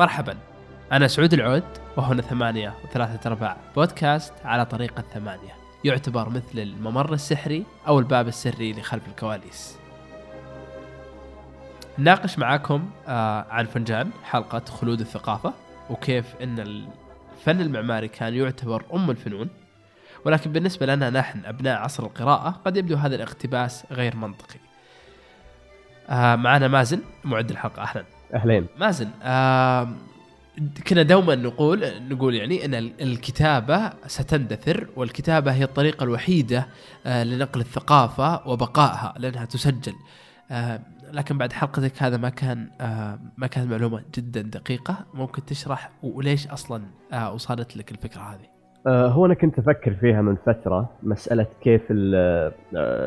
مرحبا. أنا سعود العود وهنا ثمانية وثلاثة أرباع بودكاست على طريقة ثمانية. يعتبر مثل الممر السحري أو الباب السري لخلف الكواليس. ناقش معاكم آه عن فنجان حلقة خلود الثقافة وكيف أن الفن المعماري كان يعتبر أم الفنون. ولكن بالنسبة لنا نحن أبناء عصر القراءة قد يبدو هذا الاقتباس غير منطقي. آه معنا مازن معد الحلقة أهلا. أهلين. مازن آه كنا دوما نقول نقول يعني إن الكتابة ستندثر والكتابة هي الطريقة الوحيدة آه لنقل الثقافة وبقائها لأنها تسجل. آه لكن بعد حلقتك هذا ما كان آه ما كانت معلومة جدا دقيقة. ممكن تشرح وليش أصلا آه وصلت لك الفكرة هذه؟ هو أنا كنت أفكر فيها من فترة مسألة كيف آه،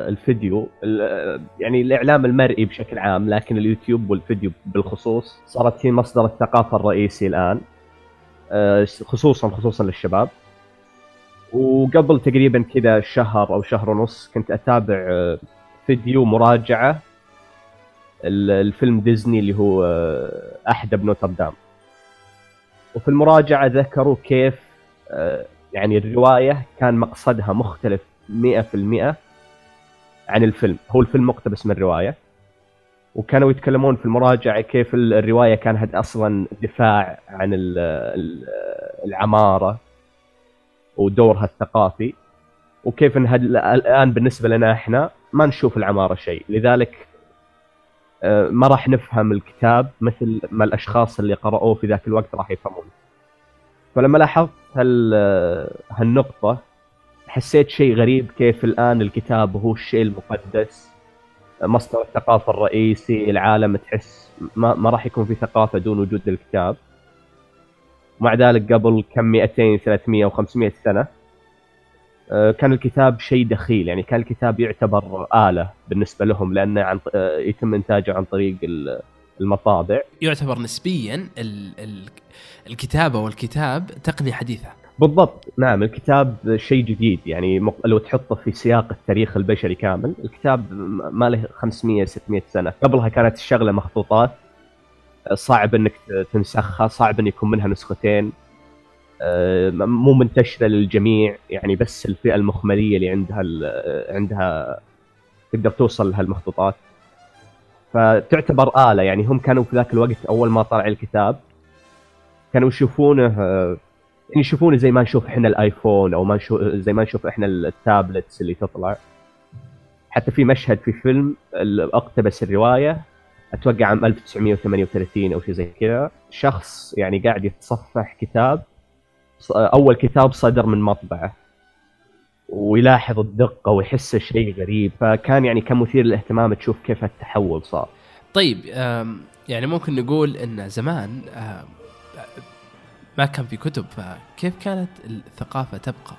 الفيديو ال- آه، يعني الإعلام المرئي بشكل عام لكن اليوتيوب والفيديو بالخصوص صارت هي مصدر الثقافة الرئيسي الآن آه، خصوصا خصوصا للشباب. وقبل تقريبا كذا شهر أو شهر ونص كنت أتابع آه، فيديو مراجعة ال- الفيلم ديزني اللي هو آه، احدب نوتردام وفي المراجعة ذكروا كيف آه، يعني الرواية كان مقصدها مختلف 100% عن الفيلم. هو الفيلم مقتبس من الروايه وكانوا يتكلمون في المراجعة كيف ال- الرواية كانت أصلا دفاع عن ال- ال- العمارة ودورها الثقافي وكيف إنها ال- الآن بالنسبة لنا إحنا ما نشوف العمارة شيء. لذلك آه، ما راح نفهم الكتاب مثل ما الأشخاص اللي قرأوه في ذاك الوقت راح يفهمون. فلما لاحظت هال هالنقطة حسيت شيء غريب كيف الآن الكتاب هو الشيء المقدس. مصدر الثقافة الرئيسي العالم تحس ما, ما راح يكون في ثقافة دون وجود الكتاب. ومع ذلك قبل كم 200 300 و500 سنة آه، كان الكتاب شيء دخيل. يعني كان الكتاب يعتبر آلة بالنسبة لهم لأنه عن آه، يتم إنتاجه عن طريق المطابع. يعتبر نسبيا ال ال الكتابة والكتاب تقنيه حديثة. بالضبط. نعم الكتاب شيء جديد. يعني لو تحطه في سياق التاريخ البشري كامل الكتاب ما له 500 600 سنة. قبلها كانت الشغلة مخطوطات. صعب إنك تنسخها صعب إن يكون منها نسختين. آه، مو منتشرة للجميع. يعني بس الفئة المخملية اللي عندها عندها تقدر توصل لها المخطوطات فتعتبر آلة يعني هم كانوا في ذاك الوقت أول ما طلع الكتاب كانوا يشوفونه آه، يعني يشوفونه زي ما نشوف إحنا الآيفون أو ما نشوف زي ما نشوف إحنا التابلتس اللي تطلع. حتى في مشهد في فيلم أقتبس الرواية أتوقع عام 1938 أو شيء زي كذا. شخص يعني قاعد يتصفح كتاب أول كتاب صدر من مطبعه. ويلاحظ الدقة ويحس شيء غريب فكان يعني كان مثير للاهتمام تشوف كيف التحول صار طيب يعني ممكن نقول إن زمان ما كان في كتب فكيف كانت الثقافة تبقى؟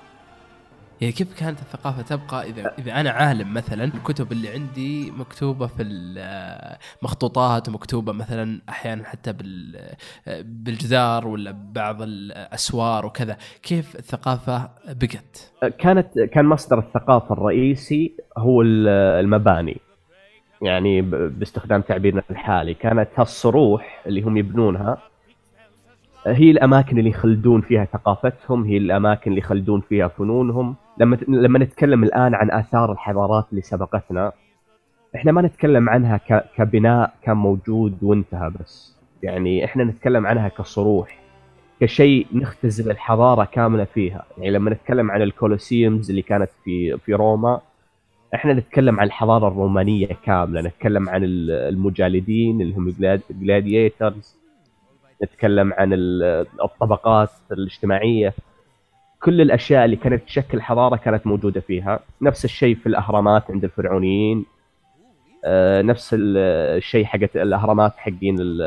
يعني كيف كانت الثقافة تبقى اذا إذا أنا عالم مثلا الكتب اللي عندي مكتوبة في المخطوطات ومكتوبة مثلا أحيانا حتى بال بالجدار ولا بعض الأسوار وكذا كيف الثقافة بقت؟ كانت كان مصدر الثقافة الرئيسي هو ال- المباني يعني باستخدام تعبيرنا الحالي كانت هالصروح اللي هم يبنونها هي الأماكن اللي يخلدون فيها ثقافتهم هي الأماكن اللي يخلدون فيها فنونهم لما لما نتكلم الآن عن آثار الحضارات اللي سبقتنا إحنا ما نتكلم عنها كبناء كان موجود وانتهى بس. يعني إحنا نتكلم عنها كصروح كشيء نختزل الحضارة كاملة فيها. يعني لما نتكلم عن ال Colosseums اللي كانت في في روما إحنا نتكلم عن الحضارة الرومانية كاملة. نتكلم عن ال- المجالدين اللي هم gladiators نتكلم عن ال- الطبقات الاجتماعية. كل الأشياء اللي كانت تشكل حضارة كانت موجودة فيها. نفس الشيء في الأهرامات عند الفرعونيين. آه، نفس ال- الشيء حقت الأهرامات حقين ال-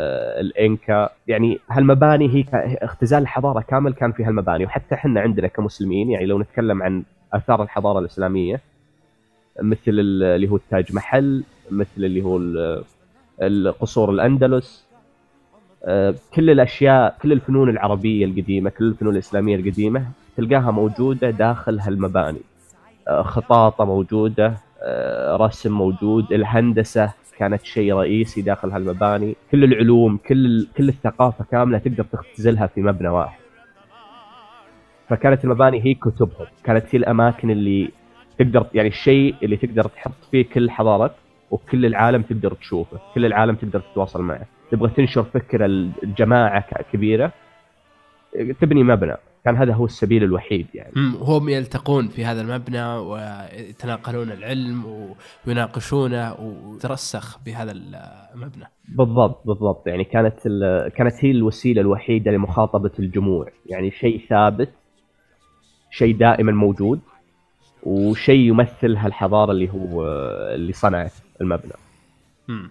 الإنكا. يعني هالمباني هي اختزال الحضارة كامل كان في هالمباني وحتى إحنا عندنا كمسلمين يعني لو نتكلم عن آثار الحضارة الإسلامية مثل ال- اللي هو التاج محل مثل اللي هو ال- القصور الأندلس كل الأشياء كل الفنون العربية القديمة كل الفنون الإسلامية القديمة تلقاها موجودة داخل هالمباني. آه، خطاطة موجودة آه، رسم موجود الهندسة كانت شيء رئيسي داخل هالمباني. كل العلوم كل كل الثقافة كاملة تقدر تختزلها في مبنى واحد. فكانت المباني هي كتبهم. كانت هي الأماكن اللي تقدر يعني الشيء اللي تقدر تحط فيه كل حضارتك وكل العالم تقدر تشوفه كل العالم تقدر تتواصل معه. تبغى تنشر فكرة الجماعة كبيرة تبني مبنى. كان هذا هو السبيل الوحيد يعني. هم يلتقون في هذا المبنى ويتناقلون العلم ويناقشونه وترسخ بهذا المبنى. بالضبط بالضبط. يعني كانت كانت هي الوسيلة الوحيدة لمخاطبة الجموع يعني شيء ثابت شيء دائما موجود وشيء يمثل هالحضارة اللي هو اللي صنعت المبنى. امم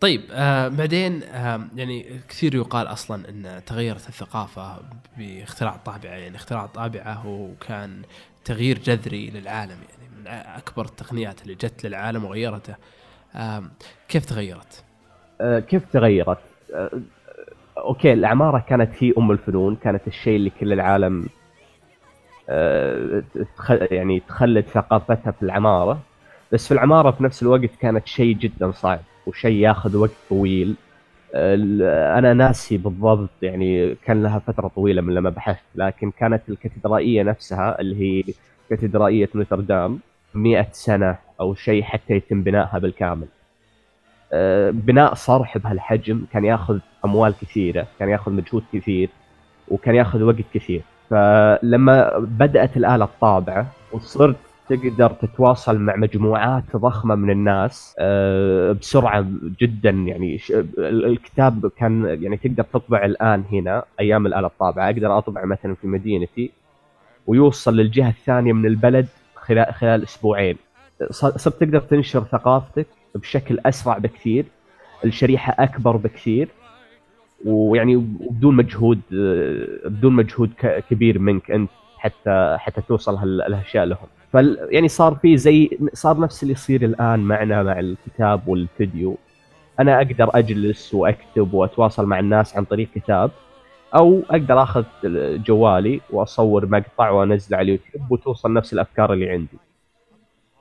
طيب آه بعدين آه يعني كثير يقال أصلا إن تغيرت الثقافة باختراع الطابعه يعني اختراع الطابعه هو كان تغيير جذري للعالم. يعني من أكبر التقنيات اللي جت للعالم وغيرته. آه كيف تغيرت؟ آه كيف تغيرت؟ آه أوكي العماره كانت هي أم الفنون كانت الشيء اللي كل العالم آه يعني تخلد ثقافتها في العمارة. بس في العمارة في نفس الوقت كانت شيء جدا صعب. وشيء ياخذ وقت طويل. أنا ناسي بالضبط يعني كان لها فترة طويلة من لما بحثت لكن كانت الكاتدرائية نفسها اللي هي كاتدرائية نوتردام 100 سنة أو شيء حتى يتم بنائها بالكامل. أه، بناء صرح بهالحجم كان ياخذ أموال كثيرة كان ياخذ مجهود كثير وكان ياخذ وقت كثير. فلما بدأت الآلة الطابعة وصرت تقدر تتواصل مع مجموعات ضخمة من الناس آه، بسرعة جدا. يعني الكتاب كان يعني تقدر تطبع الآن هنا أيام الآلة الطابعة. أقدر اطبع مثلا في مدينتي ويوصل للجهة الثانية من البلد خلال خلال أسبوعين. صرت تقدر تنشر ثقافتك بشكل أسرع بكثير الشريحة أكبر بكثير ويعني بدون مجهود بدون مجهود كبير منك أنت حتى حتى توصل هالأشياء لهم. فال يعني صار في زي صار نفس اللي يصير الآن معنا مع الكتاب والفيديو. أنا أقدر أجلس وأكتب وأتواصل مع الناس عن طريق كتاب أو أقدر آخذ جوالي وأصور مقطع وانزله على اليوتيوب وتوصل نفس الأفكار اللي عندي.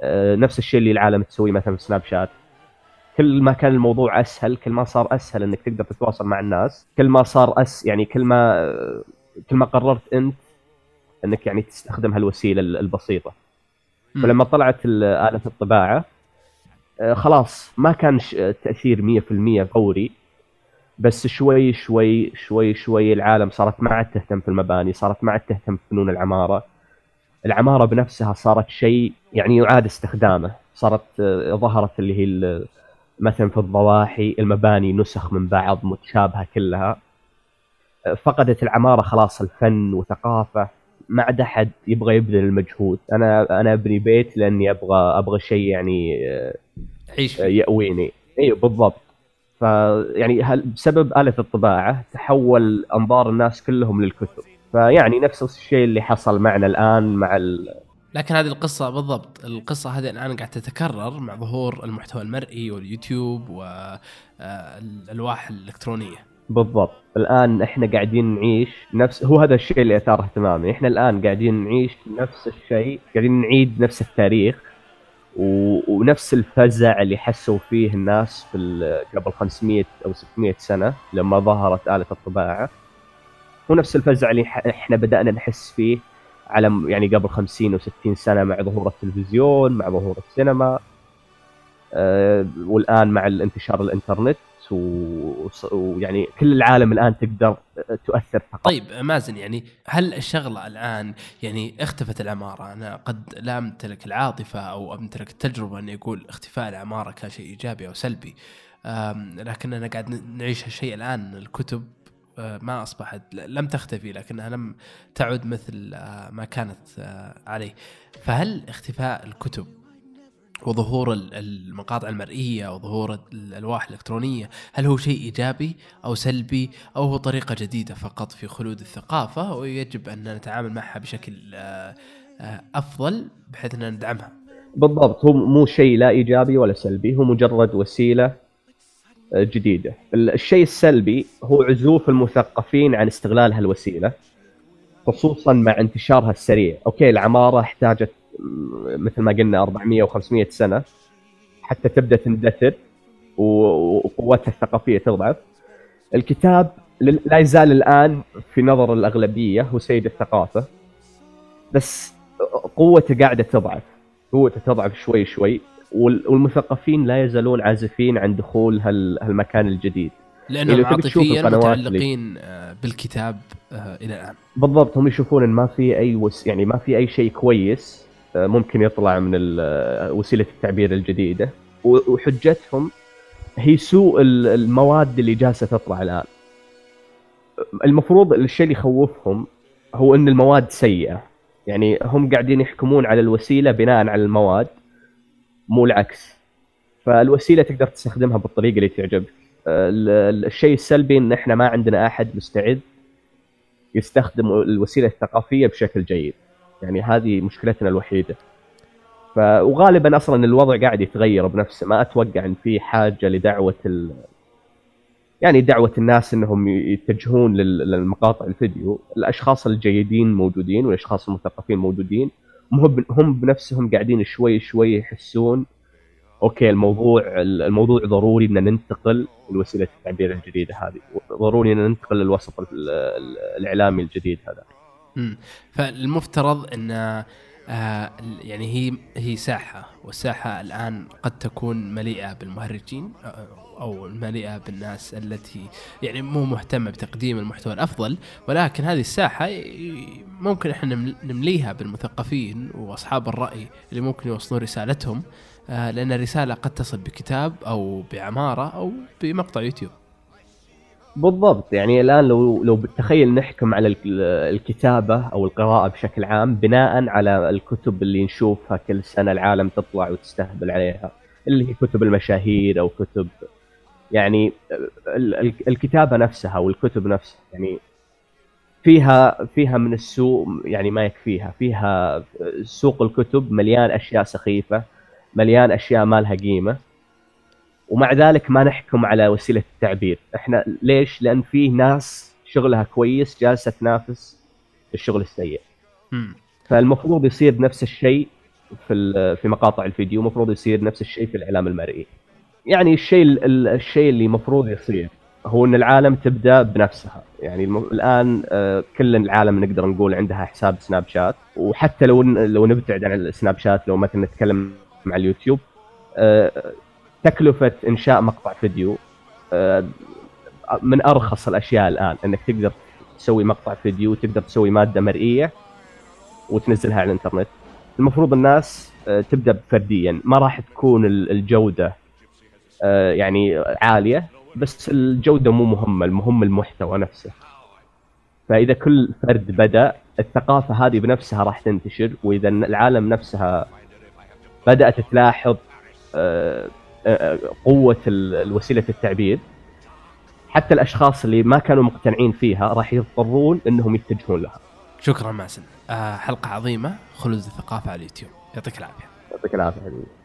أه نفس الشيء اللي العالم تسويه مثلا في سناب شات. كل ما كان الموضوع أسهل كل ما صار أسهل إنك تقدر تتواصل مع الناس. كل ما صار أس يعني كل ما كل ما قررت أنت إنك يعني تستخدم هالوسيلة البسيطة. فلما طلعت آلة الطباعة آه، خلاص ما كان تأثير 100% فوري بس شوي شوي شوي شوي العالم صارت ما عاد تهتم في المباني صارت ما عاد تهتم في فنون العمارة. العمارة بنفسها صارت شيء يعني يعاد استخدامه. صارت آه، ظهرت اللي هي مثلا في الضواحي المباني نسخ من بعض متشابهة كلها. آه، فقدت العمارة خلاص الفن وثقافة. ما عاد احد يبغى يبذل المجهود. أنا أنا أبني بيت لأني أبغى أبغى شيء يعني عيش يأويني. أيوه بالضبط. فيعني بسبب آلة الطباعة تحول أنظار الناس كلهم للكتب. فيعني نفس الشيء اللي حصل معنا الآن مع ال... لكن هذه القصة بالضبط القصة هذه الآن قاعدة تتكرر مع ظهور المحتوى المرئي واليوتيوب والألواح الإلكترونية. بالضبط. الآن إحنا قاعدين نعيش نفس هو هذا الشيء اللي أثار اهتمامي. إحنا الآن قاعدين نعيش نفس الشيء قاعدين نعيد نفس التاريخ و... ونفس الفزع اللي حسوا فيه الناس في قبل 500 أو 600 سنة لما ظهرت آلة الطباعة. هو نفس الفزع اللي إحنا بدأنا نحس فيه على يعني قبل 50 و60 سنة مع ظهور التلفزيون مع ظهور السينما أه والآن مع انتشار الإنترنت. ويعني كل العالم الآن تقدر تؤثر فقط. طيب مازن يعني هل الشغلة الآن يعني اختفت العماره أنا قد لا أمتلك العاطفة أو أمتلك التجربة اني أقول اختفاء العماره كان شيء إيجابي أو سلبي. لكننا قاعد نعيش هالشيء الآن. الكتب آه، ما أصبحت لم تختفي لكنها لم تعد مثل آه، ما كانت آه، عليه. فهل اختفاء الكتب وظهور المقاطع المرئية وظهور الألواح الإلكترونية هل هو شيء إيجابي أو سلبي أو هو طريقة جديدة فقط في خلود الثقافة ويجب أن نتعامل معها بشكل آه، آه، أفضل بحيث ان ندعمها؟ بالضبط هو مو شيء لا إيجابي ولا سلبي هو مجرد وسيلة آه، جديدة. الشيء السلبي هو عزوف المثقفين عن استغلال هالوسيلة خصوصا مع انتشارها السريع. أوكي العمارة احتاجت مثل ما قلنا 400 و500 سنة. حتى تبدأ تندثر وقوتها الثقافية تضعف. الكتاب لا يزال الآن في نظر الأغلبية هو سيد الثقافة. بس قوته قاعدة تضعف. قوته تضعف شوي شوي. والمثقفين لا يزالون عازفين عن دخول هالمكان الجديد. لانهم يعني عاطفيا متعلقين آه، بالكتاب آه، إلى الآن. بالضبط هم يشوفون إن ما في أي وس يعني ما في أي شيء كويس. ممكن يطلع من وسيلة التعبير الجديدة. وحجتهم هي سوء المواد اللي جالسة تطلع الآن. المفروض الشيء اللي يخوفهم هو إن المواد سيئة. يعني هم قاعدين يحكمون على الوسيلة بناء على المواد مو العكس. فالوسيلة تقدر تستخدمها بالطريقة اللي تعجبك. الشيء السلبي إن إحنا ما عندنا أحد مستعد يستخدم الوسيلة الثقافية بشكل جيد. يعني هذه مشكلتنا الوحيدة. ف وغالبا أصلا الوضع قاعد يتغير بنفسه ما أتوقع إن في حاجة لدعوة ال... يعني دعوة الناس إنهم يتجهون للمقاطع الفيديو. الأشخاص الجيدين موجودين والأشخاص المثقفين موجودين. هم هم بنفسهم قاعدين شوي شوي يحسون أوكي الموضوع الموضوع ضروري إن ننتقل لوسيلة التعبير الجديدة هذه. ضروري إن ننتقل للوسط الإعلامي الجديد هذا. امم فالمفترض إن آه يعني هي هي ساحة والساحة الآن قد تكون مليئة بالمهرجين آه، أو مليئة بالناس التي يعني مو مهتمة بتقديم المحتوى الأفضل ولكن هذه الساحة ممكن إحنا نمليها بالمثقفين وأصحاب الرأي اللي ممكن يوصلون رسالتهم آه، لأن الرسالة قد تصل بكتاب أو بعمارة أو بمقطع يوتيوب. بالضبط. يعني الآن لو لو بتخيل نحكم على الكتابة أو القراءة بشكل عام بناء على الكتب اللي نشوفها كل سنة العالم تطلع وتستهبل عليها اللي هي كتب المشاهير أو كتب يعني الكتابة نفسها والكتب نفسها يعني فيها فيها من السوق يعني ما يكفيها. فيها سوق الكتب مليان أشياء سخيفة مليان أشياء ما لها قيمة. ومع ذلك ما نحكم على وسيلة التعبير. إحنا ليش؟ لأن في ناس شغلها كويس جالسة تنافس الشغل السيء. فالمفروض يصير نفس الشيء في في مقاطع الفيديو المفروض يصير نفس الشيء في الإعلام المرئي. يعني الشيء الشيء اللي المفروض يصير هو إن العالم تبدأ بنفسها. يعني الآن آه، كل العالم نقدر نقول عندها حساب سناب شات. وحتى لو لو نبتعد عن السناب شات لو مثلا نتكلم مع اليوتيوب آه، تكلفة إنشاء مقطع فيديو آه، من أرخص الأشياء الآن إنك تقدر تسوي مقطع فيديو وتقدر تسوي مادة مرئية وتنزلها على الإنترنت. المفروض الناس تبدأ فرديا ما راح تكون الجودة يعني عالية بس الجودة مو مهمة المهم المحتوى نفسه. فإذا كل فرد بدأ الثقافة هذه بنفسها راح تنتشر وإذا العالم نفسها بدأت تلاحظ آه، آه، قوة الوسيلة التعبير. حتى الأشخاص اللي ما كانوا مقتنعين فيها راح يضطرون إنهم يتجهون لها. شكرا ماسن. آه، حلقة عظيمة خلود الثقافة على اليوتيوب. يعطيك العافية. يعطيك العافية حبيبي.